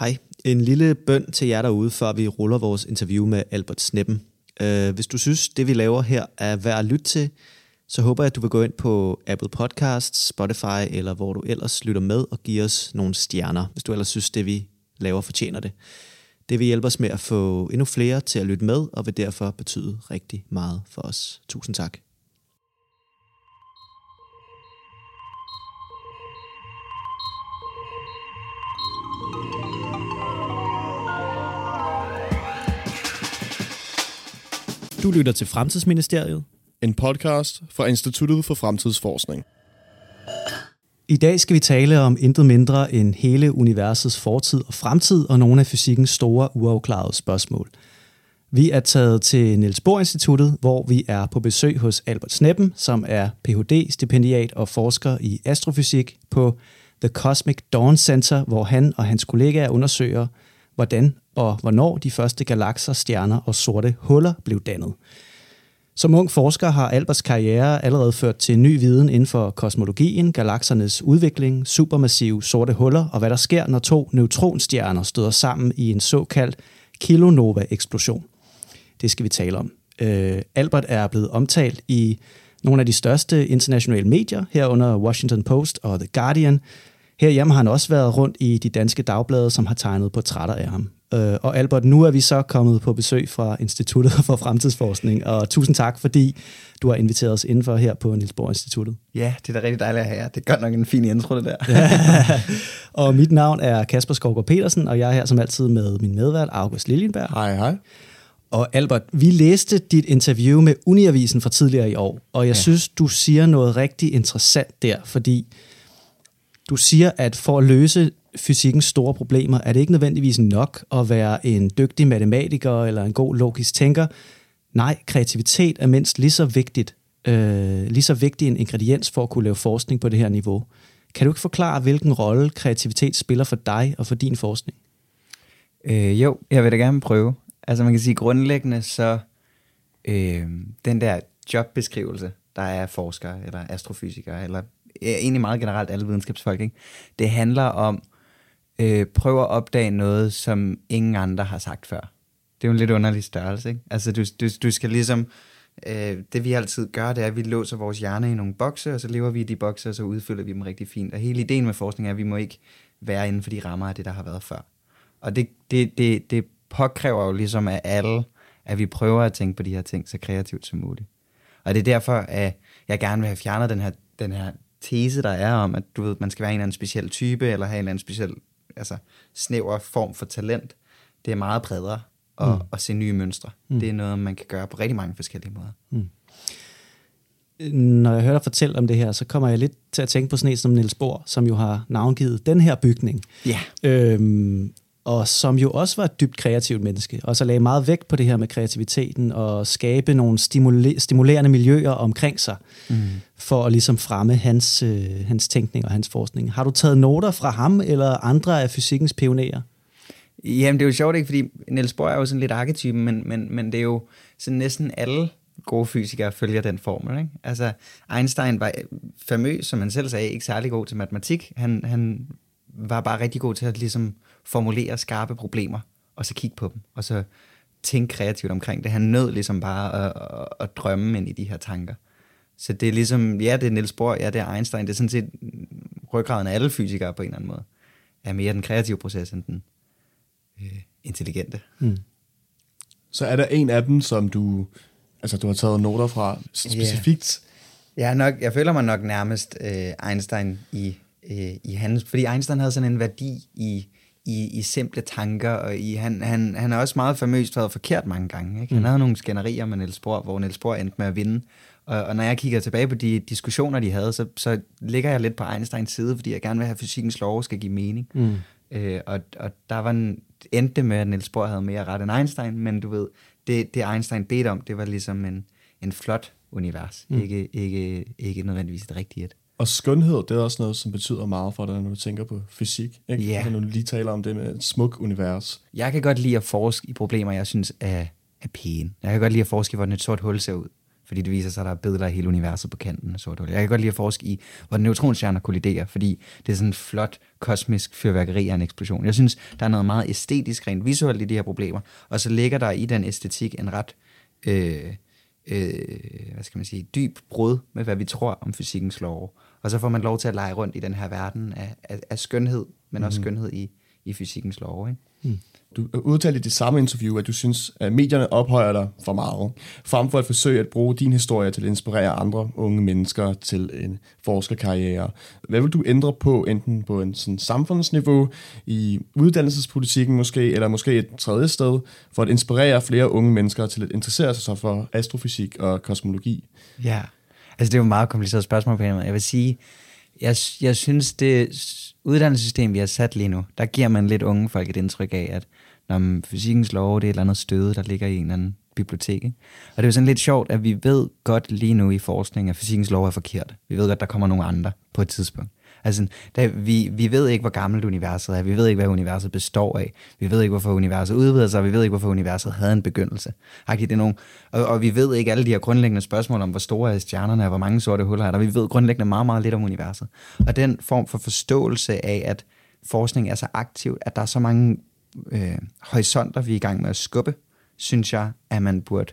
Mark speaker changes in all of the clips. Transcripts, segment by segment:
Speaker 1: Hej. En lille bøn til jer derude, før vi ruller vores interview med Albert Sneppen. Uh, hvis du synes, det vi laver her er værd at lytte til, så håber jeg, at du vil gå ind på Apple Podcasts, Spotify eller hvor du ellers lytter med og give os nogle stjerner, hvis du ellers synes, det vi laver fortjener det. Det vil hjælpe os med at få endnu flere til at lytte med, og vil derfor betyde rigtig meget for os. Tusind tak. Du lytter til Fremtidsministeriet.
Speaker 2: En podcast fra Instituttet for Fremtidsforskning.
Speaker 1: I dag skal vi tale om intet mindre end hele universets fortid og fremtid og nogle af fysikkens store uafklarede spørgsmål. Vi er taget til Niels Bohr Instituttet, hvor vi er på besøg hos Albert Sneppen, som er Ph.D.-stipendiat og forsker i astrofysik på The Cosmic Dawn Center, hvor han og hans kollegaer undersøger, hvordan og hvornår de første galakser, stjerner og sorte huller blev dannet. Som ung forsker har Alberts karriere allerede ført til ny viden inden for kosmologien, galaksernes udvikling, supermassive sorte huller og hvad der sker, når to neutronstjerner støder sammen i en såkaldt kilonova-eksplosion. Det skal vi tale om. Øh, Albert er blevet omtalt i nogle af de største internationale medier, herunder Washington Post og The Guardian. Herhjemme har han også været rundt i de danske dagblade, som har tegnet portrætter af ham. Øh, og Albert, nu er vi så kommet på besøg fra Instituttet for Fremtidsforskning, og tusind tak, fordi du har inviteret os indenfor her på Niels Bohr Instituttet.
Speaker 3: Ja, det er da rigtig dejligt at have jer. Det er godt nok en fin intro, det der.
Speaker 1: og mit navn er Kasper Skovgaard Petersen, og jeg er her som altid med min medvært, August Liljenberg.
Speaker 2: Hej, hej.
Speaker 1: Og Albert, vi læste dit interview med Uniavisen fra tidligere i år, og jeg ja. synes, du siger noget rigtig interessant der, fordi du siger, at for at løse fysikkens store problemer, er det ikke nødvendigvis nok at være en dygtig matematiker eller en god logisk tænker. Nej, kreativitet er mindst lige så vigtigt, øh, lige så vigtig en ingrediens for at kunne lave forskning på det her niveau. Kan du ikke forklare, hvilken rolle kreativitet spiller for dig og for din forskning?
Speaker 3: Øh, jo, jeg vil da gerne prøve. Altså man kan sige grundlæggende, så øh, den der jobbeskrivelse, der er forskere eller astrofysikere, eller egentlig meget generelt alle videnskabsfolk, ikke? det handler om øh, prøve at opdage noget, som ingen andre har sagt før. Det er jo en lidt underlig størrelse, ikke? Altså, du, du, du skal ligesom... Øh, det vi altid gør, det er, at vi låser vores hjerne i nogle bokse, og så lever vi i de bokse, og så udfylder vi dem rigtig fint. Og hele ideen med forskning er, at vi må ikke være inden for de rammer af det, der har været før. Og det, det, det, det påkræver jo ligesom af alle, at vi prøver at tænke på de her ting så kreativt som muligt. Og det er derfor, at jeg gerne vil have fjernet den her, den her tese, der er om, at du ved, man skal være en eller anden speciel type, eller have en eller anden speciel altså, snæver form for talent. Det er meget bredere at, mm. at se nye mønstre. Mm. Det er noget, man kan gøre på rigtig mange forskellige måder. Mm.
Speaker 1: Når jeg hører dig fortælle om det her, så kommer jeg lidt til at tænke på sådan en som Niels Bohr, som jo har navngivet den her bygning.
Speaker 3: Ja.
Speaker 1: Øhm, og som jo også var et dybt kreativt menneske, og så lagde meget vægt på det her med kreativiteten og skabe nogle stimule- stimulerende miljøer omkring sig, mm. for at ligesom fremme hans, øh, hans tænkning og hans forskning. Har du taget noter fra ham eller andre af fysikkens pionerer?
Speaker 3: Jamen, det er jo sjovt, ikke? Fordi Niels Bohr er jo sådan lidt arketypen, men, men, men det er jo sådan næsten alle gode fysikere følger den formel. Ikke? Altså, Einstein var famøs, som han selv sagde, ikke særlig god til matematik. Han, han var bare rigtig god til at ligesom formulere skarpe problemer, og så kigge på dem, og så tænke kreativt omkring det. Han nød ligesom bare at, at, at drømme ind i de her tanker. Så det er ligesom, ja, det er Niels Bohr, ja, det er Einstein, det er sådan set ryggraden af alle fysikere på en eller anden måde. Er mere den kreative proces end den øh, intelligente. Mm.
Speaker 2: Så er der en af dem, som du, altså du har taget noter fra specifikt?
Speaker 3: Yeah. Jeg, nok, jeg føler mig nok nærmest øh, Einstein i, øh, i hans, fordi Einstein havde sådan en værdi i i, i simple tanker, og i, han, han, han er også meget famøst været forkert mange gange. Ikke? Han mm. havde nogle skænderier med Niels Bohr, hvor Niels Bohr endte med at vinde. Og, og når jeg kigger tilbage på de diskussioner, de havde, så, så ligger jeg lidt på Einsteins side, fordi jeg gerne vil have, at fysikkens lov skal give mening. Mm. Øh, og, og der var en, endte med, at Niels Bohr havde mere ret end Einstein, men du ved, det, det Einstein bedte om, det var ligesom en, en flot univers, mm. ikke, ikke, ikke nødvendigvis et rigtigt et.
Speaker 2: Og skønhed, det er også noget, som betyder meget for dig, når du tænker på fysik. Ikke? Yeah. Når du lige taler om det med et smuk univers.
Speaker 3: Jeg kan godt lide at forske i problemer, jeg synes er, er pæne. Jeg kan godt lide at forske i, hvordan et sort hul ser ud. fordi det viser sig, at der er billeder af hele universet på kanten af sort hul. Jeg kan godt lide at forske i, hvordan neutronstjerner kolliderer, fordi det er sådan en flot kosmisk fyrværkeri af en eksplosion. Jeg synes, der er noget meget æstetisk, rent visuelt i de her problemer, og så ligger der i den æstetik en ret... Øh, øh, hvad skal man sige, dyb brud med, hvad vi tror om fysikkens lov. Og så får man lov til at lege rundt i den her verden af, af, af skønhed, men mm. også mhm. skønhed i, i fysikkens lov. Ikke? Mm.
Speaker 2: Du udtalte i det samme interview, at du synes, at medierne ophøjer dig for meget, frem for at forsøge at bruge din historie til at inspirere andre unge mennesker til en forskerkarriere. Hvad vil du ændre på, enten på en sådan samfundsniveau, i uddannelsespolitikken måske, eller måske et tredje sted, for at inspirere flere unge mennesker til at interessere sig for astrofysik og kosmologi?
Speaker 3: Ja, altså det er jo et meget kompliceret spørgsmål på en måde. Jeg vil sige, jeg, jeg synes, det uddannelsessystem, vi har sat lige nu, der giver man lidt unge folk et indtryk af, at når fysikkens lov, det er et eller andet støde, der ligger i en eller anden bibliotek. Ikke? Og det er jo sådan lidt sjovt, at vi ved godt lige nu i forskning, at fysikkens lov er forkert. Vi ved godt, at der kommer nogle andre på et tidspunkt. Altså, der, vi, vi ved ikke, hvor gammelt universet er. Vi ved ikke, hvad universet består af. Vi ved ikke, hvorfor universet udvider sig. Vi ved ikke, hvorfor universet havde en begyndelse. Det nogen, og, og vi ved ikke alle de her grundlæggende spørgsmål om, hvor store er stjernerne og hvor mange sorte huller er der. Vi ved grundlæggende meget, meget lidt om universet. Og den form for forståelse af, at forskning er så aktiv, at der er så mange øh, horisonter, vi er i gang med at skubbe, synes jeg, at man burde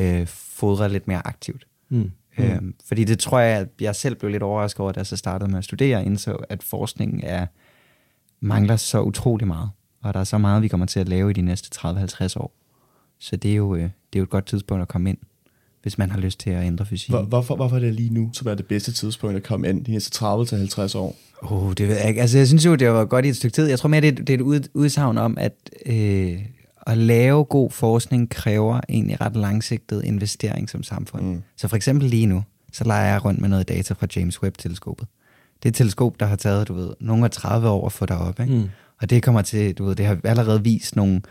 Speaker 3: øh, fodre lidt mere aktivt. Mm. Mm. Øhm, fordi det tror jeg, at jeg selv blev lidt overrasket over, da jeg så startede med at studere, indså, at forskningen er, mangler så utrolig meget. Og der er så meget, vi kommer til at lave i de næste 30-50 år. Så det er, jo, øh, det er jo et godt tidspunkt at komme ind, hvis man har lyst til at ændre fysik.
Speaker 2: Hvor, hvorfor, hvorfor er det lige nu, som er det bedste tidspunkt at komme ind de næste 30-50 år?
Speaker 3: Oh, det ved jeg ikke. Altså, jeg synes jo, det var godt i et stykke tid. Jeg tror mere, det, det er et udsagn om, at øh, at lave god forskning kræver egentlig ret langsigtet investering som samfund. Mm. Så for eksempel lige nu, så leger jeg rundt med noget data fra James Webb-teleskopet. Det er et teleskop, der har taget, du ved, nogle af 30 år at få derop, ikke? Mm. Og det kommer til, du ved, det har allerede vist nogle,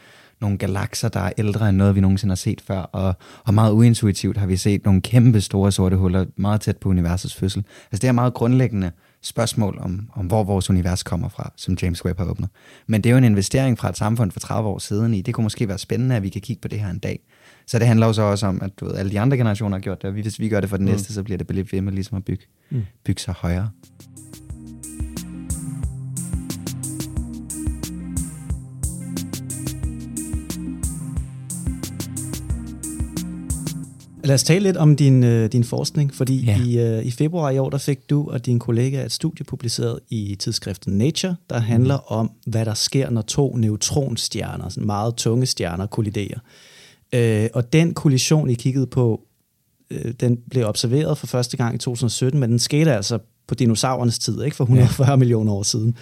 Speaker 3: nogle galakser, der er ældre end noget, vi nogensinde har set før, og, og meget uintuitivt har vi set nogle kæmpe store sorte huller meget tæt på universets fødsel. Altså det er meget grundlæggende spørgsmål om, om, hvor vores univers kommer fra, som James Webb har åbnet. Men det er jo en investering fra et samfund for 30 år siden i. Det kunne måske være spændende, at vi kan kigge på det her en dag. Så det handler jo så også om, at du ved, alle de andre generationer har gjort det, og hvis vi gør det for den mm. næste, så bliver det ved med ligesom at bygge, mm. bygge sig højere.
Speaker 1: Lad os tale lidt om din, øh, din forskning, fordi ja. i, øh, i februar i år, der fik du og din kollega et studie publiceret i tidsskriften Nature, der handler mm. om, hvad der sker, når to neutronstjerner, sådan meget tunge stjerner, kolliderer. Øh, og den kollision, I kiggede på, øh, den blev observeret for første gang i 2017, men den skete altså på dinosaurernes tid, ikke for 140 ja. millioner år siden.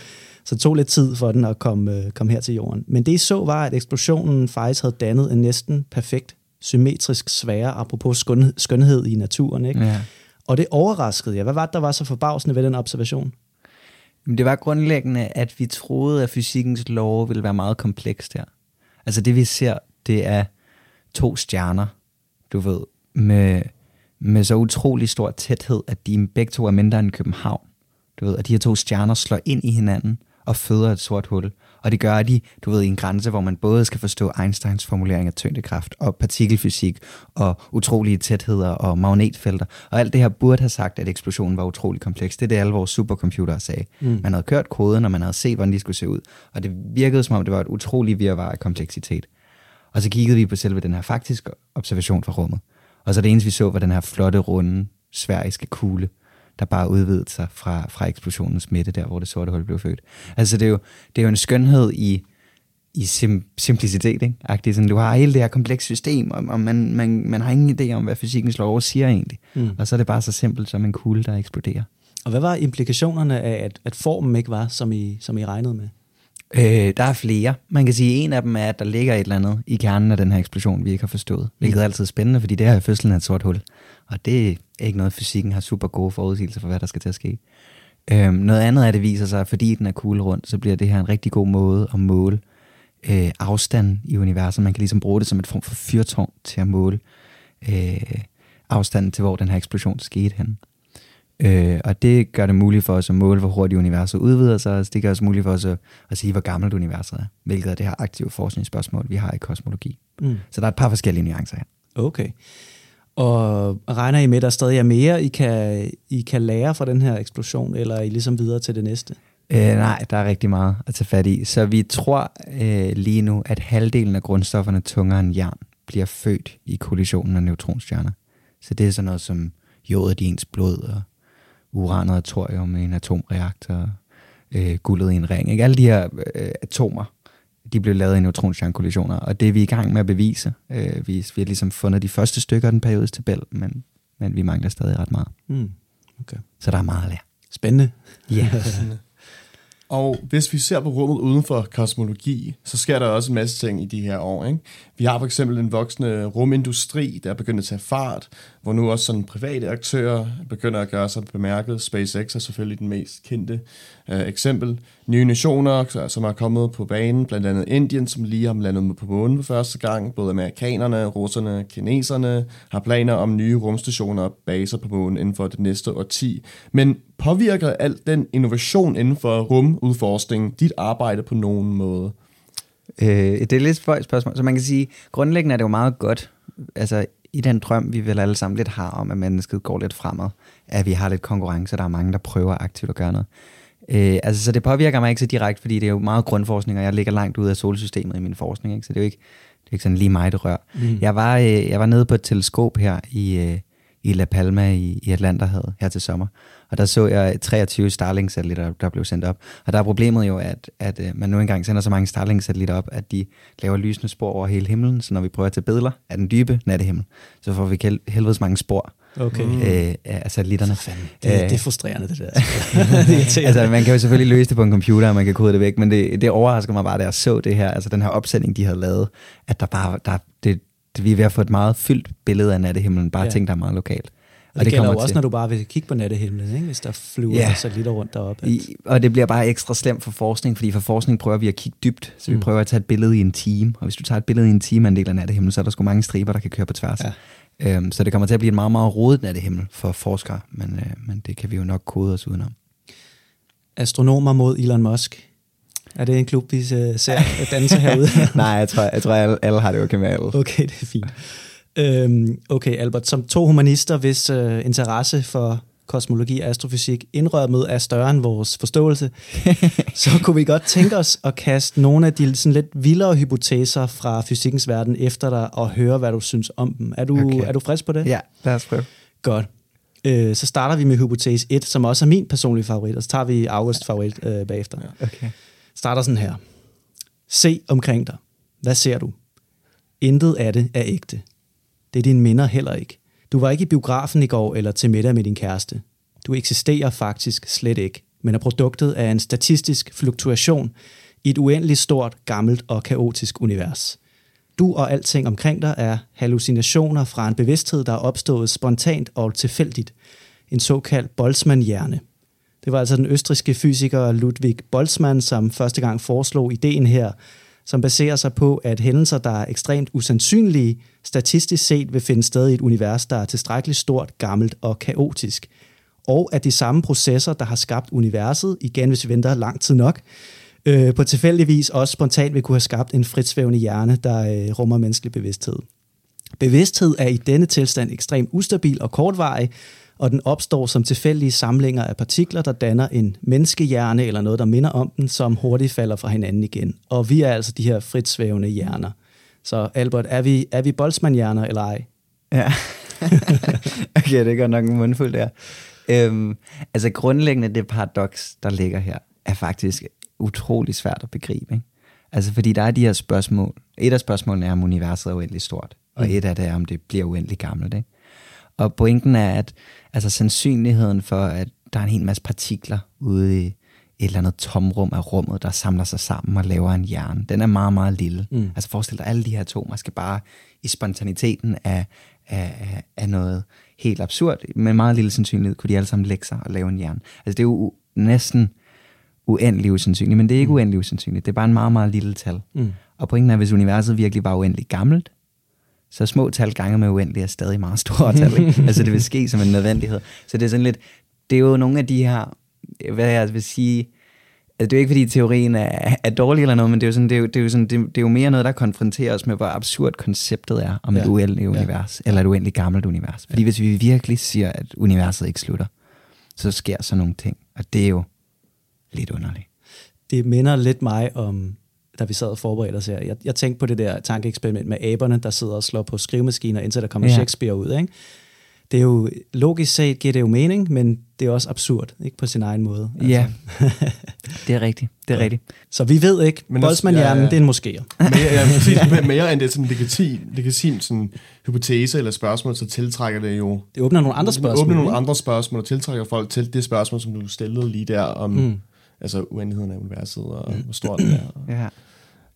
Speaker 1: Så det tog lidt tid for den at komme, øh, komme her til jorden. Men det I så var, at eksplosionen faktisk havde dannet en næsten perfekt symmetrisk sfære, apropos skøn, skønhed i naturen. Ikke? Ja. Og det overraskede jeg. Hvad var det, der var så forbavsende ved den observation?
Speaker 3: Det var grundlæggende, at vi troede, at fysikkens lov ville være meget komplekst her. Altså det vi ser, det er to stjerner, du ved, med, med så utrolig stor tæthed, at de begge to er mindre end København. Du ved, at de her to stjerner slår ind i hinanden og føder et sort hul. Og det gør de, du ved, i en grænse, hvor man både skal forstå Einsteins formulering af tyngdekraft og partikelfysik og utrolige tætheder og magnetfelter. Og alt det her burde have sagt, at eksplosionen var utrolig kompleks. Det er det, alle vores supercomputere sagde. Mm. Man havde kørt koden, og man havde set, hvordan de skulle se ud. Og det virkede som om, det var et utroligt virvar af kompleksitet. Og så kiggede vi på selve den her faktiske observation fra rummet. Og så det eneste, vi så, var den her flotte, runde, sfæriske kugle der bare udvidede sig fra, fra eksplosionens midte, der hvor det sorte hul blev født. Altså det er jo, det er jo en skønhed i, i sim, simplicitet, ikke? Agtigt, sådan, du har hele det her komplekse system, og, og man, man, man har ingen idé om, hvad fysikkens lov siger egentlig. Mm. Og så er det bare så simpelt som en kugle, der eksploderer.
Speaker 1: Og hvad var implikationerne af, at, at formen ikke var, som I, som I regnede med?
Speaker 3: Øh, der er flere. Man kan sige, at en af dem er, at der ligger et eller andet i kernen af den her eksplosion, vi ikke har forstået. Hvilket er altid spændende, fordi det her er fødslen af et sort hul. Og det er ikke noget, fysikken har super gode forudsigelser for, hvad der skal til at ske. Øhm, noget andet er, at det viser sig, at fordi den er kugle rundt, så bliver det her en rigtig god måde at måle øh, afstanden i universet. Man kan ligesom bruge det som et form for fyrtårn til at måle øh, afstanden til, hvor den her eksplosion skete hen. Øh, og det gør det muligt for os at måle, hvor hurtigt universet udvider sig. Altså, det gør det muligt for os at, at sige, hvor gammelt universet er. Hvilket er det her aktive forskningsspørgsmål, vi har i kosmologi. Mm. Så der er et par forskellige nuancer her.
Speaker 1: Okay. Og regner I med, at der stadig er mere, I kan, I kan lære fra den her eksplosion, eller er I ligesom videre til det næste?
Speaker 3: Øh, nej, der er rigtig meget at tage fat i. Så vi tror øh, lige nu, at halvdelen af grundstofferne tungere end jern bliver født i kollisionen af neutronstjerner. Så det er sådan noget som jodet i ens blod, og uran og thorium i en atomreaktor, øh, guldet i en ring. Ikke? Alle de her øh, atomer, de blev lavet i neutronstjernekollisioner, og det er vi i gang med at bevise. Øh, vi, vi har ligesom fundet de første stykker af den periodiske tabel, men, men vi mangler stadig ret meget.
Speaker 1: Mm. Okay.
Speaker 3: Så der er meget at lære.
Speaker 1: Spændende.
Speaker 3: Ja.
Speaker 2: Og hvis vi ser på rummet uden for kosmologi, så sker der også en masse ting i de her år. Ikke? Vi har for eksempel en voksende rumindustri, der er begyndt at tage fart, hvor nu også sådan private aktører begynder at gøre sig bemærket. SpaceX er selvfølgelig den mest kendte øh, eksempel. Nye nationer, som er kommet på banen, blandt andet Indien, som lige har landet på månen for første gang. Både amerikanerne, russerne, kineserne har planer om nye rumstationer og baser på månen inden for det næste årti. Men påvirker alt den innovation inden for rumudforskning dit arbejde på nogen måde?
Speaker 3: Øh, det er lidt et spørgsmål. Så man kan sige, grundlæggende er det jo meget godt, altså i den drøm, vi vel alle sammen lidt har om, at mennesket går lidt fremad, at vi har lidt konkurrence, der er mange, der prøver aktivt at gøre noget. Øh, altså, så det påvirker mig ikke så direkte, fordi det er jo meget grundforskning, og jeg ligger langt ude af solsystemet i min forskning, ikke? så det er jo ikke, det er ikke sådan lige mig, det rør. Mm. Jeg, var, øh, jeg var nede på et teleskop her i, øh, i La Palma i, i Atlanterhavet her til sommer, og der så jeg 23 Starlink-satellitter, der blev sendt op. Og der er problemet jo, at, at øh, man nu engang sender så mange Starlink-satellitter op, at de laver lysende spor over hele himlen, så når vi prøver at tage billeder af den dybe nattehimmel, så får vi hel- helvedes mange spor
Speaker 1: Okay.
Speaker 3: øh, af satellitterne.
Speaker 1: Fanden, det, det er frustrerende, det der.
Speaker 3: det altså, man kan jo selvfølgelig løse det på en computer, og man kan kode det væk, men det, det overrasker mig bare, da jeg så det her, altså den her opsætning, de havde lavet, at der bare, der, det, det, vi er ved at få et meget fyldt billede af nattehimlen, bare
Speaker 1: Ja.
Speaker 3: ting, der er meget lokalt.
Speaker 1: Og det, det gælder jo også,
Speaker 3: til-
Speaker 1: når du bare vil kigge på nattehimlen, ikke? hvis der flyver
Speaker 3: Ja.
Speaker 1: yeah. satellitter rundt deroppe. At,
Speaker 3: I, og det bliver bare ekstra slemt for forskning, fordi for forskning prøver vi at kigge dybt, så vi
Speaker 1: Mm.
Speaker 3: mm. prøver at tage et billede i en time, og hvis du tager et billede i en time af en del af nattehimlen, så er der sgu mange striber, der kan køre på tværs.
Speaker 1: Ja.
Speaker 3: Øhm, så det kommer til at blive en meget, meget rodet nattehimmel for forskere, men, øh, men det kan vi jo nok kode os udenom.
Speaker 1: Astronomer mod Elon Musk. Er det en klub, vi øh, ser danse herude?
Speaker 3: Nej, jeg tror, jeg tror alle, alle har det okay med alle.
Speaker 1: Okay, det er fint. Øhm, okay, Albert, som to humanister, hvis øh, interesse for kosmologi og astrofysik indrømmet er større end vores forståelse, så kunne vi godt tænke os at kaste nogle af de sådan lidt vildere hypoteser fra fysikkens verden efter dig og høre, hvad du synes om dem. Er du,
Speaker 3: Okay.
Speaker 1: er du frisk på det?
Speaker 3: Ja, lad os prøve.
Speaker 1: Godt. Øh, så starter vi med hypotese 1, som også er min personlige favorit, og så tager vi August favorit øh, bagefter.
Speaker 3: Okay.
Speaker 1: Starter sådan her. Se omkring dig. Hvad ser du? Intet af det er ægte. Det er dine minder heller ikke. Du var ikke i biografen i går eller til middag med din kæreste. Du eksisterer faktisk slet ikke, men er produktet af en statistisk fluktuation i et uendeligt stort, gammelt og kaotisk univers. Du og alting omkring dig er hallucinationer fra en bevidsthed, der er opstået spontant og tilfældigt. En såkaldt Boltzmann-hjerne. Det var altså den østriske fysiker Ludwig Boltzmann, som første gang foreslog ideen her, som baserer sig på, at hændelser, der er ekstremt usandsynlige, statistisk set vil finde sted i et univers, der er tilstrækkeligt stort, gammelt og kaotisk. Og at de samme processer, der har skabt universet, igen hvis vi venter lang tid nok, øh, på tilfældigvis også spontant vil kunne have skabt en fritsvævende hjerne, der øh, rummer menneskelig bevidsthed. Bevidsthed er i denne tilstand ekstremt ustabil og kortvarig, og den opstår som tilfældige samlinger af partikler, der danner en menneskehjerne eller noget, der minder om den, som hurtigt falder fra hinanden igen. Og vi er altså de her fritsvævende hjerner. Så Albert, er vi, er vi Boltzmann-hjerner eller ej?
Speaker 3: Ja. okay, det gør nok en mundfuld der. Øhm, altså grundlæggende det paradoks, der ligger her, er faktisk utrolig svært at begribe. Ikke? Altså fordi der er de her spørgsmål. Et af spørgsmålene er, om universet er uendeligt stort. Og
Speaker 1: Mm.
Speaker 3: et af det er, om det bliver uendeligt gammelt. Ikke? Og pointen er, at altså, sandsynligheden for, at der er en hel masse partikler ude i et eller andet tomrum af rummet, der samler sig sammen og laver en hjerne, den er meget, meget lille.
Speaker 1: Mm.
Speaker 3: Altså forestil dig, alle de her atomer skal bare i spontaniteten af, af, af, noget helt absurd, med meget lille sandsynlighed, kunne de alle sammen lægge sig og lave en hjerne. Altså det er jo næsten uendelig usandsynligt, men det er ikke uendelig usandsynligt. Det er bare en meget, meget lille tal.
Speaker 1: Mm.
Speaker 3: Og pointen er, at hvis universet virkelig var uendeligt gammelt, så små tal gange med uendelig er stadig meget store tal. Ikke? altså det vil ske som en nødvendighed. Så det er sådan lidt, det er jo nogle af de her, hvad jeg vil sige, det er jo ikke fordi teorien er, er dårlig eller noget, men det er jo, sådan, det er jo, det er jo, sådan, det, det er jo mere noget, der konfronterer os med, hvor absurd konceptet er om ja. et uendeligt ja. univers, eller et uendeligt gammelt univers. Fordi ja. hvis vi virkelig siger, at universet ikke slutter, så sker sådan nogle ting, og det er jo lidt underligt.
Speaker 1: Det minder lidt mig om, da vi sad og forberedte os her. Jeg, jeg tænkte på det der tankeeksperiment med aberne, der sidder og slår på skrivemaskiner, indtil der kommer ja. Shakespeare ud. Ikke? det er jo logisk set giver det jo mening, men det er også absurd, ikke på sin egen måde.
Speaker 3: Altså. Ja, det er rigtigt. Det er ja. rigtigt.
Speaker 1: Så vi ved ikke, men Boltzmann-hjernen, ja, ja. det er en moskéer.
Speaker 2: Mere, ja, præcis, mere end det er sådan en legitim, legitim sådan hypotese eller spørgsmål, så tiltrækker det jo...
Speaker 1: Det åbner nogle andre spørgsmål.
Speaker 2: Det åbner nogle andre spørgsmål, og tiltrækker folk til det spørgsmål, som du stillede lige der om mm. altså uendeligheden af universet, og mm. hvor stort det er.
Speaker 3: Ja.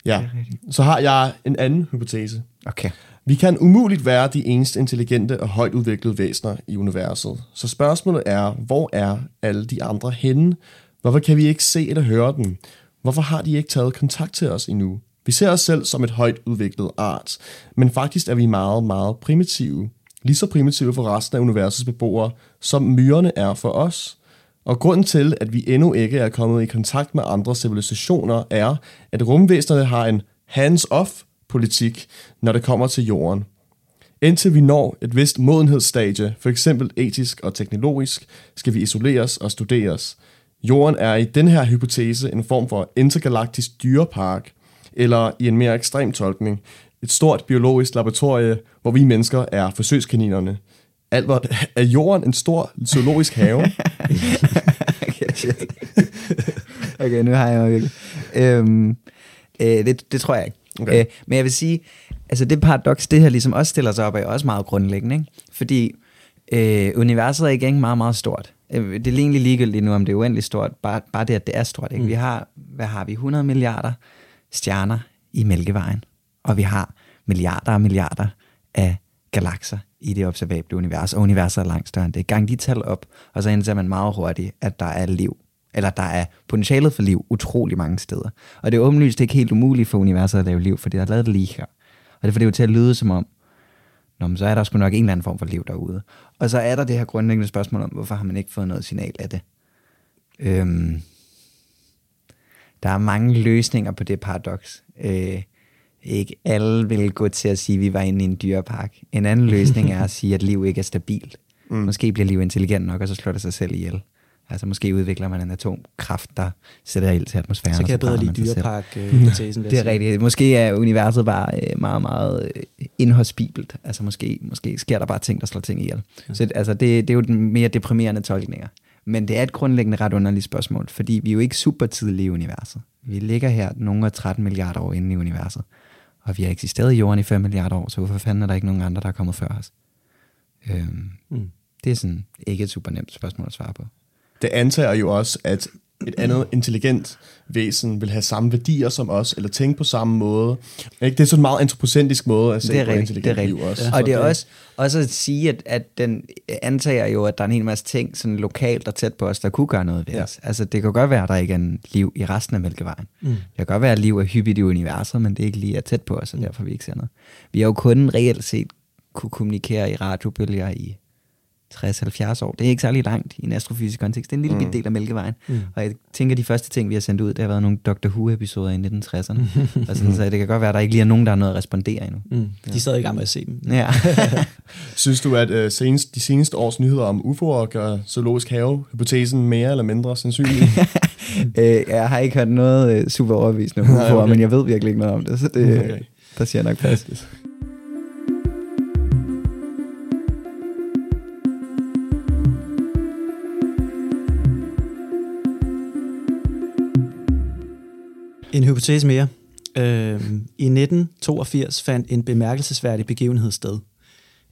Speaker 2: Ja, så har jeg en anden hypotese.
Speaker 3: Okay.
Speaker 2: Vi kan umuligt være de eneste intelligente og højt udviklede væsener i universet. Så spørgsmålet er, hvor er alle de andre henne? Hvorfor kan vi ikke se eller høre dem? Hvorfor har de ikke taget kontakt til os endnu? Vi ser os selv som et højt udviklet art, men faktisk er vi meget, meget primitive. Lige så primitive for resten af universets beboere, som myrerne er for os. Og grunden til, at vi endnu ikke er kommet i kontakt med andre civilisationer, er, at rumvæsenerne har en hands-off politik, når det kommer til jorden. Indtil vi når et vist modenhedsstadie, for eksempel etisk og teknologisk, skal vi isoleres og studeres. Jorden er i den her hypotese en form for intergalaktisk dyrepark, eller i en mere ekstrem tolkning, et stort biologisk laboratorie, hvor vi mennesker er forsøgskaninerne. Albert, er jorden en stor zoologisk have?
Speaker 3: okay, nu har jeg jo virkelig. Øhm, øh, det, det tror jeg ikke. Okay. Øh, men jeg vil sige, altså det paradoks, det her ligesom også stiller sig op, er også meget grundlæggende. Ikke? Fordi øh, universet er ikke meget, meget stort. Øh, det er egentlig ligegyldigt nu, om det er uendeligt stort. Bare, bare det, at det er stort. Ikke? Mm. Vi har, hvad har vi? 100 milliarder stjerner i Mælkevejen. Og vi har milliarder og milliarder af galakser i det observable univers, og universet er langt større end det. Gang de tal op, og så indser man meget hurtigt, at der er liv eller der er potentialet for liv utrolig mange steder. Og det er åbenlyst ikke helt umuligt for universet at lave liv, fordi der er lavet det lige her. Og det får det jo til at lyde som om, Nå, men så er der sgu nok en eller anden form for liv derude. Og så er der det her grundlæggende spørgsmål om, hvorfor har man ikke fået noget signal af det? Øhm, der er mange løsninger på det paradoks. Øh, ikke alle vil gå til at sige, at vi var inde i en dyrepark. En anden løsning er at sige, at liv ikke er stabilt. Mm. Måske bliver liv intelligent nok, og så slår det sig selv ihjel. Altså måske udvikler man en atomkraft, der sætter ild til atmosfæren.
Speaker 1: Så kan jeg bedre lide dyrepark-hypotesen.
Speaker 3: Øh, det er rigtigt. Måske er universet bare øh, meget, meget øh, indhospibelt. Altså måske, måske sker der bare ting, der slår ting ihjel. Ja. Så altså, det, det er jo den mere deprimerende tolkninger. Men det er et grundlæggende ret underligt spørgsmål, fordi vi er jo ikke super tidlige i universet. Vi ligger her nogle af 13 milliarder år inde i universet. Og vi har eksisteret i jorden i 5 milliarder år, så hvorfor fanden er der ikke nogen andre, der er kommet før os? Øhm, mm. Det er sådan ikke et super nemt spørgsmål at svare på
Speaker 2: det antager jo også, at et andet intelligent væsen vil have samme værdier som os, eller tænke på samme måde. Ikke? Det er sådan en meget antropocentrisk måde at se
Speaker 3: det er
Speaker 2: på
Speaker 3: rigtigt,
Speaker 2: intelligent
Speaker 3: det er
Speaker 2: liv også.
Speaker 3: Ja. Og det er også, også at sige, at, at den antager jo, at der er en hel masse ting sådan lokalt og tæt på os, der kunne gøre noget ved ja. os. Altså det kan godt være, at der ikke er en liv i resten af Mælkevejen. Mm. Det kan godt være, at liv er hyppigt i universet, men det er ikke lige er tæt på os, og mm. derfor vi ikke ser noget. Vi har jo kun reelt set kunne kommunikere i radiobølger i 60-70 år. Det er ikke særlig langt i en astrofysisk kontekst. Det er en lille mm. del af Mælkevejen. Mm. Og jeg tænker, at de første ting, vi har sendt ud, det har været nogle Dr. Who-episoder i 1960'erne. og sådan, så det kan godt være, at der ikke lige er nogen, der har noget at respondere endnu.
Speaker 1: Mm. De er stadig i gang med at se dem.
Speaker 3: Ja.
Speaker 2: Synes du, at uh, senest, de seneste års nyheder om UFO'er gør zoologisk have-hypotesen mere eller mindre sandsynlig?
Speaker 3: øh, jeg har ikke hørt noget uh, super overbevisende om UFO'er, okay. men jeg ved virkelig ikke noget om det, så det, okay. der siger nok fast.
Speaker 1: En hypotese mere. Øh, I 1982 fandt en bemærkelsesværdig begivenhed sted.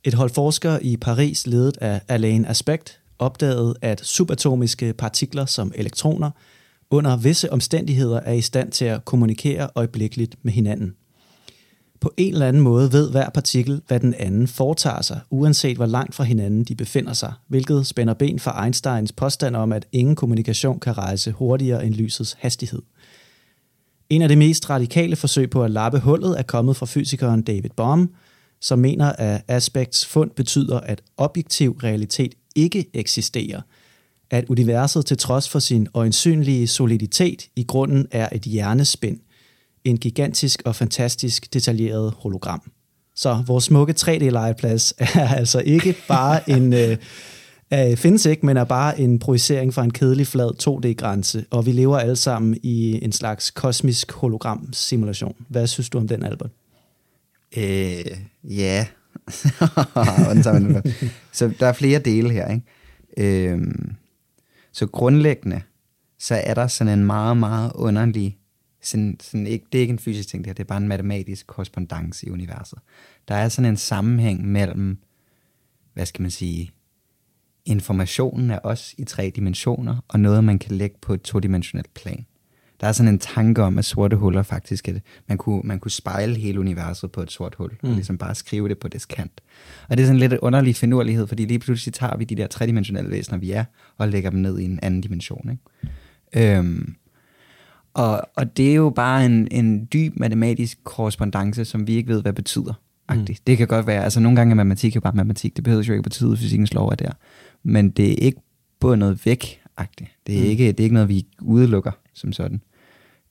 Speaker 1: Et hold forskere i Paris, ledet af Alain Aspect, opdagede, at subatomiske partikler som elektroner under visse omstændigheder er i stand til at kommunikere øjeblikkeligt med hinanden. På en eller anden måde ved hver partikel, hvad den anden foretager sig, uanset hvor langt fra hinanden de befinder sig, hvilket spænder ben for Einsteins påstand om, at ingen kommunikation kan rejse hurtigere end lysets hastighed – en af de mest radikale forsøg på at lappe hullet er kommet fra fysikeren David Bohm, som mener, at Aspects fund betyder, at objektiv realitet ikke eksisterer. at universet til trods for sin øjensynlige soliditet i grunden er et hjernespind, en gigantisk og fantastisk detaljeret hologram. Så vores smukke 3D-legeplads er altså ikke bare en... Øh, øh, findes ikke, men er bare en projicering fra en kedelig flad 2D-grænse, og vi lever alle sammen i en slags kosmisk hologram-simulation. Hvad synes du om den, Albert?
Speaker 3: Øh, ja. så der er flere dele her, ikke? Øh, så grundlæggende, så er der sådan en meget, meget underlig, sådan, sådan ikke, det er ikke en fysisk ting, det her, det er bare en matematisk korrespondence i universet. Der er sådan en sammenhæng mellem, hvad skal man sige, informationen af os i tre dimensioner, og noget, man kan lægge på et todimensionelt plan. Der er sådan en tanke om, at sorte huller faktisk, at man kunne, man kunne spejle hele universet på et sort hul, mm. og ligesom bare skrive det på dets kant. Og det er sådan lidt en underlig finurlighed, fordi lige pludselig tager vi de der tredimensionelle væsener, vi er, og lægger dem ned i en anden dimension. Ikke? Øhm, og, og det er jo bare en, en dyb matematisk korrespondence, som vi ikke ved, hvad betyder. Mm. Det kan godt være, altså nogle gange er matematik jo bare matematik, det behøver jo ikke betyde, at fysikkens lov er der. Men det er ikke bundet væk -agtigt. Det er, mm. ikke, det er ikke noget, vi udelukker som sådan.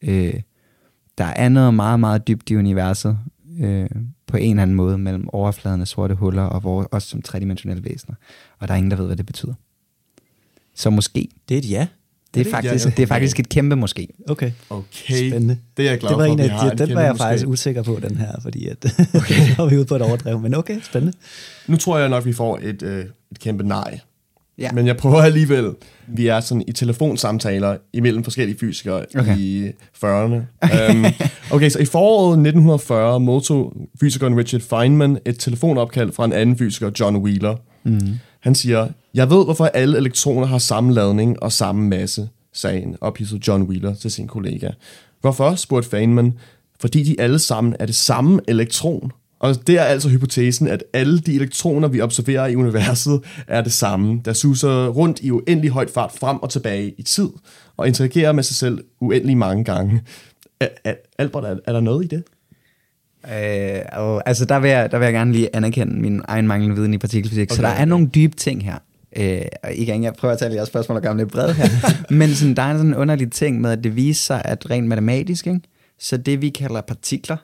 Speaker 3: Øh, der er noget meget, meget dybt i universet, øh, på en eller anden måde, mellem overfladen af sorte huller og vores, os som tredimensionelle væsener. Og der er ingen, der ved, hvad det betyder. Så måske.
Speaker 1: Det er et ja.
Speaker 3: Det er, faktisk, ja, ja. det er faktisk et kæmpe måske.
Speaker 1: Okay.
Speaker 2: Okay. Spændende. Det er jeg glad
Speaker 1: det var
Speaker 2: for,
Speaker 1: en af, de, Den var jeg måske. faktisk usikker på, den her, fordi at, okay. var vi ude på et overdrev. Men okay, spændende.
Speaker 2: Nu tror jeg nok, vi får et, øh, et kæmpe nej. Ja. Men jeg prøver alligevel. Vi er sådan i telefonsamtaler imellem forskellige fysikere okay. i 40'erne. um, okay, så i foråret 1940 modtog fysikeren Richard Feynman et telefonopkald fra en anden fysiker, John Wheeler. Mm. Han siger, jeg ved, hvorfor alle elektroner har samme ladning og samme masse, sagde en ophidset John Wheeler til sin kollega. Hvorfor, spurgte Feynman. Fordi de alle sammen er det samme elektron. Og det er altså hypotesen, at alle de elektroner, vi observerer i universet, er det samme, der suser rundt i uendelig højt fart frem og tilbage i tid, og interagerer med sig selv uendelig mange gange. Albert, er, er der noget i det?
Speaker 3: Øh, og, altså der vil, jeg, der vil jeg gerne lige anerkende min egen manglende viden i partikelfysik, okay, så der er nogle dybe ting her. Øh, og igen, jeg prøver at tage jeres spørgsmål og gøre lidt bredt her, men sådan, der er sådan en underlig ting med, at det viser sig, at rent matematisk, ikke? så det vi kalder partikler,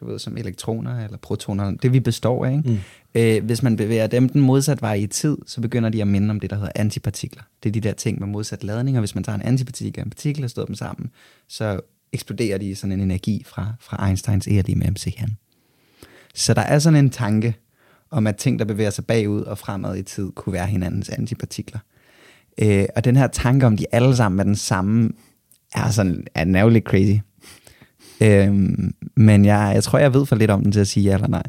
Speaker 3: du ved, som elektroner eller protoner, det vi består af. Ikke? Mm. Øh, hvis man bevæger dem den modsat vej i tid, så begynder de at minde om det, der hedder antipartikler. Det er de der ting med modsat ladning, og hvis man tager en antipartikel og en partikel og støder dem sammen, så eksploderer de i sådan en energi fra, fra Einsteins e med MC han. Så der er sådan en tanke om, at ting, der bevæger sig bagud og fremad i tid, kunne være hinandens antipartikler. Øh, og den her tanke om, de alle sammen er den samme, er sådan, er, den er jo lidt crazy. Øhm, men jeg, jeg tror, jeg ved for lidt om den til at sige ja eller nej.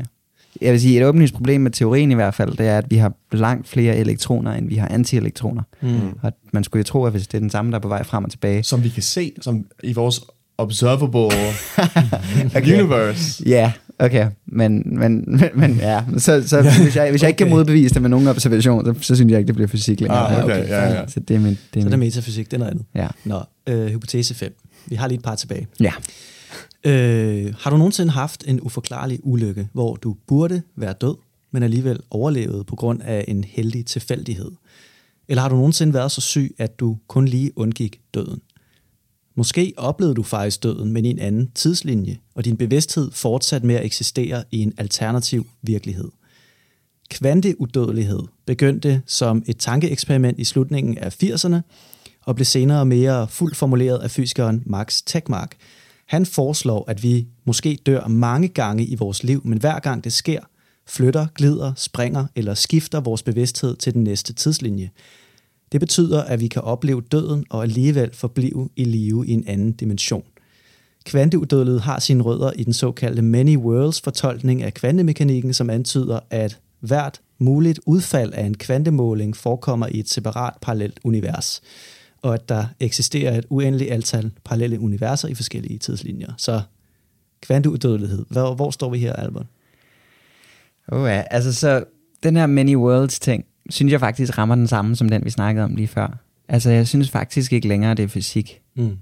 Speaker 3: Jeg vil sige, et åbningsproblem med teorien i hvert fald, det er, at vi har langt flere elektroner, end vi har antielektroner. Mm. Og man skulle jo tro, at hvis det er den samme, der er på vej frem og tilbage.
Speaker 2: Som vi kan se som i vores observable okay. universe.
Speaker 3: Ja, okay. Men, men, men, men ja, så, så hvis, jeg, hvis jeg ikke kan modbevise det med nogen observation, så, så synes jeg ikke, det bliver fysik længere.
Speaker 2: Ah, okay, okay. Ja, ja.
Speaker 3: Så det er, min,
Speaker 1: det er, så det er metafysik, det er noget andet. Ja. Nå, øh, hypotese 5. Vi har lige et par tilbage.
Speaker 3: Ja.
Speaker 1: Øh, har du nogensinde haft en uforklarlig ulykke, hvor du burde være død, men alligevel overlevet på grund af en heldig tilfældighed? Eller har du nogensinde været så syg, at du kun lige undgik døden? Måske oplevede du faktisk døden, men i en anden tidslinje, og din bevidsthed fortsat med at eksistere i en alternativ virkelighed. Kvanteudødelighed begyndte som et tankeeksperiment i slutningen af 80'erne, og blev senere mere fuldt formuleret af fysikeren Max Tegmark, han foreslår, at vi måske dør mange gange i vores liv, men hver gang det sker, flytter, glider, springer eller skifter vores bevidsthed til den næste tidslinje. Det betyder, at vi kan opleve døden og alligevel forblive i live i en anden dimension. Kvanteudødelighed har sine rødder i den såkaldte Many Worlds fortolkning af kvantemekanikken, som antyder, at hvert muligt udfald af en kvantemåling forekommer i et separat parallelt univers og at der eksisterer et uendeligt antal parallelle universer i forskellige tidslinjer. Så kvanteudødelighed, hvor, hvor står vi her, Albert?
Speaker 3: Oh ja, altså så den her many worlds ting, synes jeg faktisk rammer den samme som den, vi snakkede om lige før. Altså jeg synes faktisk ikke længere, det er fysik. Mm.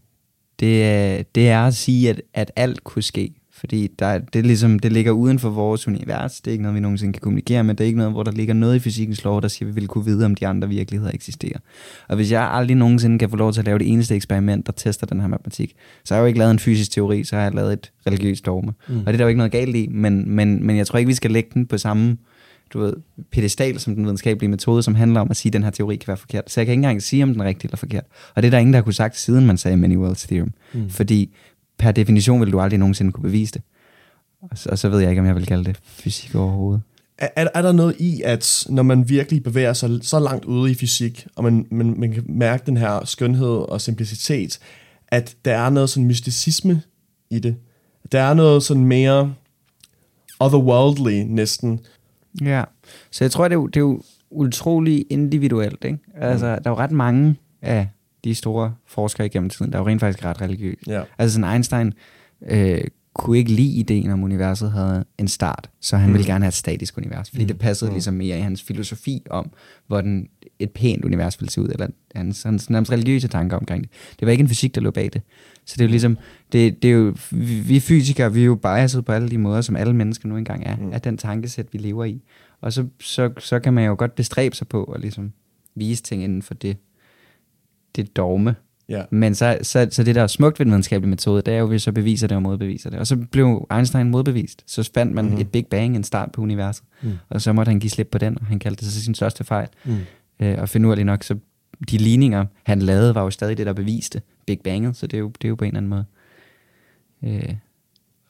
Speaker 3: Det, det er at sige, at, at alt kunne ske. Fordi der, det, ligesom, det ligger uden for vores univers. Det er ikke noget, vi nogensinde kan kommunikere med. Det er ikke noget, hvor der ligger noget i fysikkens lov, der siger, at vi vil kunne vide, om de andre virkeligheder eksisterer. Og hvis jeg aldrig nogensinde kan få lov til at lave det eneste eksperiment, der tester den her matematik, så har jeg jo ikke lavet en fysisk teori, så har jeg lavet et religiøst dogme. Mm. Og det er der jo ikke noget galt i, men, men, men jeg tror ikke, vi skal lægge den på samme du ved, pedestal som den videnskabelige metode, som handler om at sige, at den her teori kan være forkert. Så jeg kan ikke engang sige, om den er rigtig eller forkert. Og det er der ingen, der har kunne sagt, siden man sagde Many Worlds Theorem. Mm. Fordi per definition vil du aldrig nogensinde kunne bevise det. Og så, og så ved jeg ikke, om jeg vil kalde det fysik overhovedet.
Speaker 2: Er, er der noget i, at når man virkelig bevæger sig så langt ude i fysik, og man, man, man kan mærke den her skønhed og simplicitet, at der er noget sådan mysticisme i det? Der er noget sådan mere otherworldly næsten.
Speaker 3: Ja, så jeg tror, det er jo, det er jo utrolig individuelt. Ikke? Altså, mm. der er jo ret mange af de store forskere igennem tiden, der er jo rent faktisk ret religiøse.
Speaker 2: Ja.
Speaker 3: Altså sådan Einstein øh, kunne ikke lide ideen om universet havde en start, så han mm. ville gerne have et statisk univers, fordi mm. det passede mm. ligesom mere i hans filosofi om, hvordan et pænt univers ville se ud, eller hans, hans nærmest religiøse tanker omkring det. Det var ikke en fysik, der lå bag det. Så det er jo ligesom, det, det er jo, vi fysikere, vi er jo biaset på alle de måder, som alle mennesker nu engang er, mm. af den tankesæt, vi lever i. Og så, så, så kan man jo godt bestræbe sig på at ligesom vise ting inden for det, det dogme.
Speaker 2: Ja.
Speaker 3: Men så, så, så det, der er smukt ved den videnskabelige metode, det er jo, hvis så beviser det og modbeviser det. Og så blev Einstein modbevist. Så fandt man mm. et Big Bang, en start på universet. Mm. Og så måtte han give slip på den, og han kaldte det så sin største fejl. Mm. Øh, og finurligt nok, så de ligninger, han lavede, var jo stadig det, der beviste Big Banget. Så det er jo, det er jo på en eller anden måde øh,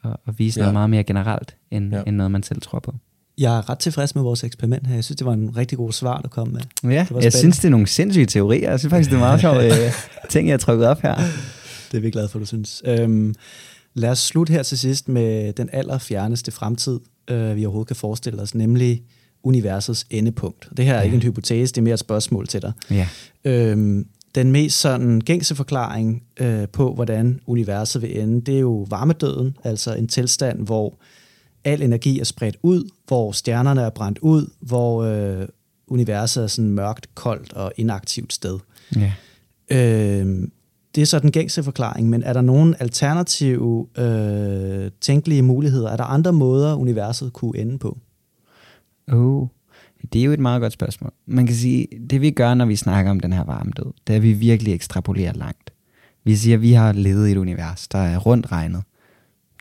Speaker 3: at, at vise ja. noget meget mere generelt, end, ja. end noget, man selv tror på.
Speaker 1: Jeg er ret tilfreds med vores eksperiment her. Jeg synes, det var en rigtig god svar, du kom med.
Speaker 3: Ja, jeg synes, det er nogle sindssyge teorier. Jeg synes faktisk, det er meget sjovt øh, ting, jeg har trykket op her.
Speaker 1: Det er vi glade for, du synes. Øhm, lad os slutte her til sidst med den allerfjerneste fremtid, øh, vi overhovedet kan forestille os, nemlig universets endepunkt. Det her er ja. ikke en hypotese, det er mere et spørgsmål til dig.
Speaker 3: Ja.
Speaker 1: Øhm, den mest sådan gængse forklaring øh, på, hvordan universet vil ende, det er jo varmedøden, altså en tilstand, hvor al energi er spredt ud, hvor stjernerne er brændt ud, hvor øh, universet er sådan mørkt, koldt og inaktivt sted.
Speaker 3: Ja.
Speaker 1: Øh, det er så den gængse forklaring, men er der nogen alternative øh, tænkelige muligheder? Er der andre måder, universet kunne ende på?
Speaker 3: Oh, det er jo et meget godt spørgsmål. Man kan sige, det vi gør, når vi snakker om den her varmedød, det er, at vi virkelig ekstrapolerer langt. Vi siger, at vi har levet i et univers, der er rundt regnet.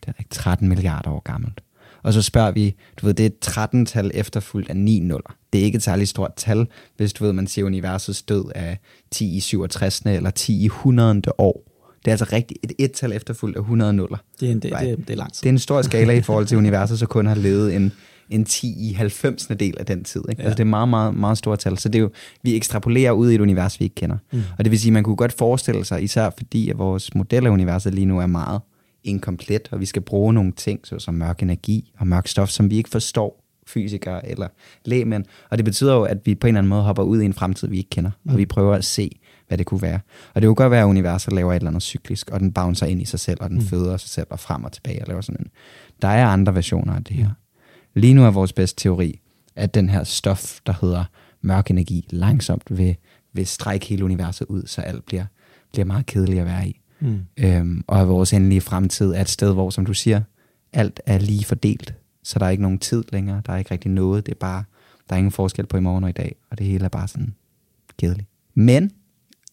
Speaker 3: Det er ikke 13 milliarder år gammelt. Og så spørger vi, du ved, det er et 13-tal efterfulgt af 9 nuller. Det er ikke et særligt stort tal, hvis du ved, man siger universets død af 10 i 67. eller 10 i 100. år. Det er altså rigtigt et et-tal efterfulgt af 100 nuller.
Speaker 1: Det er, en, det, right. det, det er lang tid.
Speaker 3: Det er en stor skala i forhold til universet, så kun har levet en, en 10 i 90. del af den tid. Ikke? Ja. Altså det er meget, meget, meget stort tal. Så det er jo, vi ekstrapolerer ud i et univers, vi ikke kender. Mm. Og det vil sige, man kunne godt forestille sig, især fordi at vores model af universet lige nu er meget inkomplet, og vi skal bruge nogle ting, såsom mørk energi og mørk stof, som vi ikke forstår fysikere eller lægemænd. Og det betyder jo, at vi på en eller anden måde hopper ud i en fremtid, vi ikke kender, mm. og vi prøver at se, hvad det kunne være. Og det kunne godt være, at universet laver et eller andet cyklisk, og den bouncer ind i sig selv, og den mm. føder sig selv og frem og tilbage og laver sådan en. Der er andre versioner af det her. Lige nu er vores bedste teori, at den her stof, der hedder mørk energi, langsomt vil, vil strække hele universet ud, så alt bliver, bliver meget kedeligt at være i. Mm. Øhm, og at vores endelige fremtid er et sted, hvor, som du siger, alt er lige fordelt. Så der er ikke nogen tid længere. Der er ikke rigtig noget. Det er bare, der er ingen forskel på i morgen og i dag. Og det hele er bare sådan kedeligt. Men,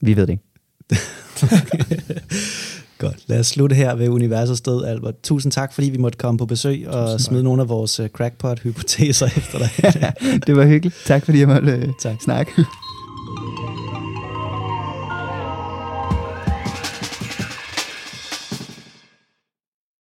Speaker 3: vi ved det ikke.
Speaker 1: Godt. Lad os slutte her ved universets død, Albert. Tusind tak, fordi vi måtte komme på besøg og Tusind smide tak. nogle af vores uh, crackpot-hypoteser efter dig.
Speaker 3: det var hyggeligt. Tak, fordi jeg måtte uh, tak. snakke.